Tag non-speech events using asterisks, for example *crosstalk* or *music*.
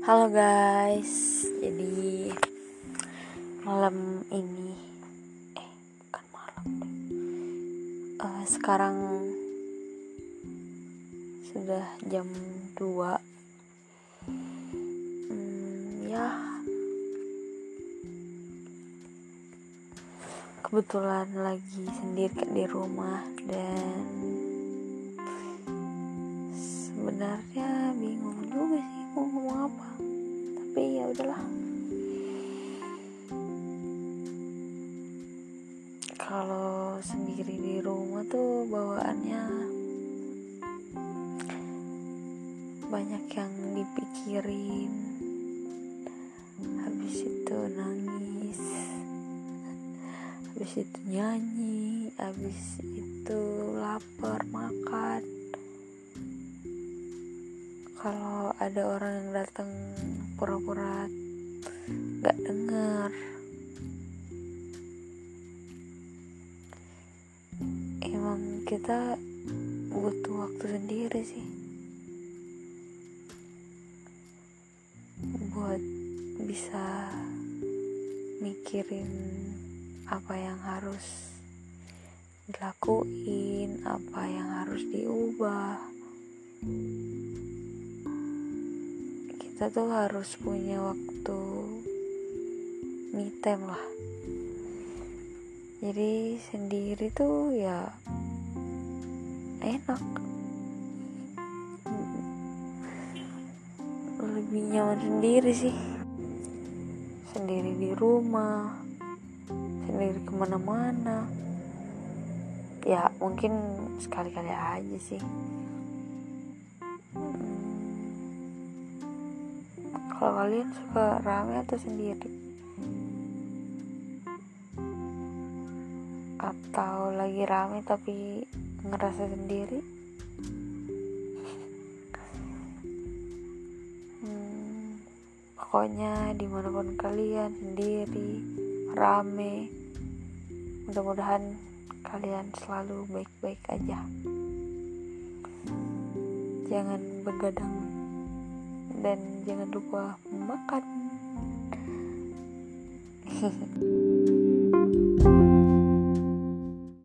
Halo guys, jadi malam ini, eh bukan malam deh, uh, sekarang sudah jam 2 hmm, ya. Kebetulan lagi sendiri di rumah dan sebenarnya bingung juga sih mau ngomong apa? Tapi ya udahlah. Kalau sendiri di rumah tuh bawaannya banyak yang dipikirin. Habis itu nangis. Habis itu nyanyi. Habis itu lapar makan ada orang yang datang pura-pura gak dengar. Emang kita butuh waktu sendiri sih buat bisa mikirin apa yang harus dilakuin apa yang harus diubah kita tuh harus punya waktu me time lah. Jadi sendiri tuh ya enak. Lebih nyaman sendiri sih. Sendiri di rumah sendiri ke mana-mana. Ya mungkin sekali-kali aja sih kalau kalian suka rame atau sendiri? Atau lagi rame tapi ngerasa sendiri? Hmm, pokoknya di mana pun kalian sendiri rame mudah-mudahan kalian selalu baik-baik aja. Jangan begadang dan jangan lupa makan *laughs*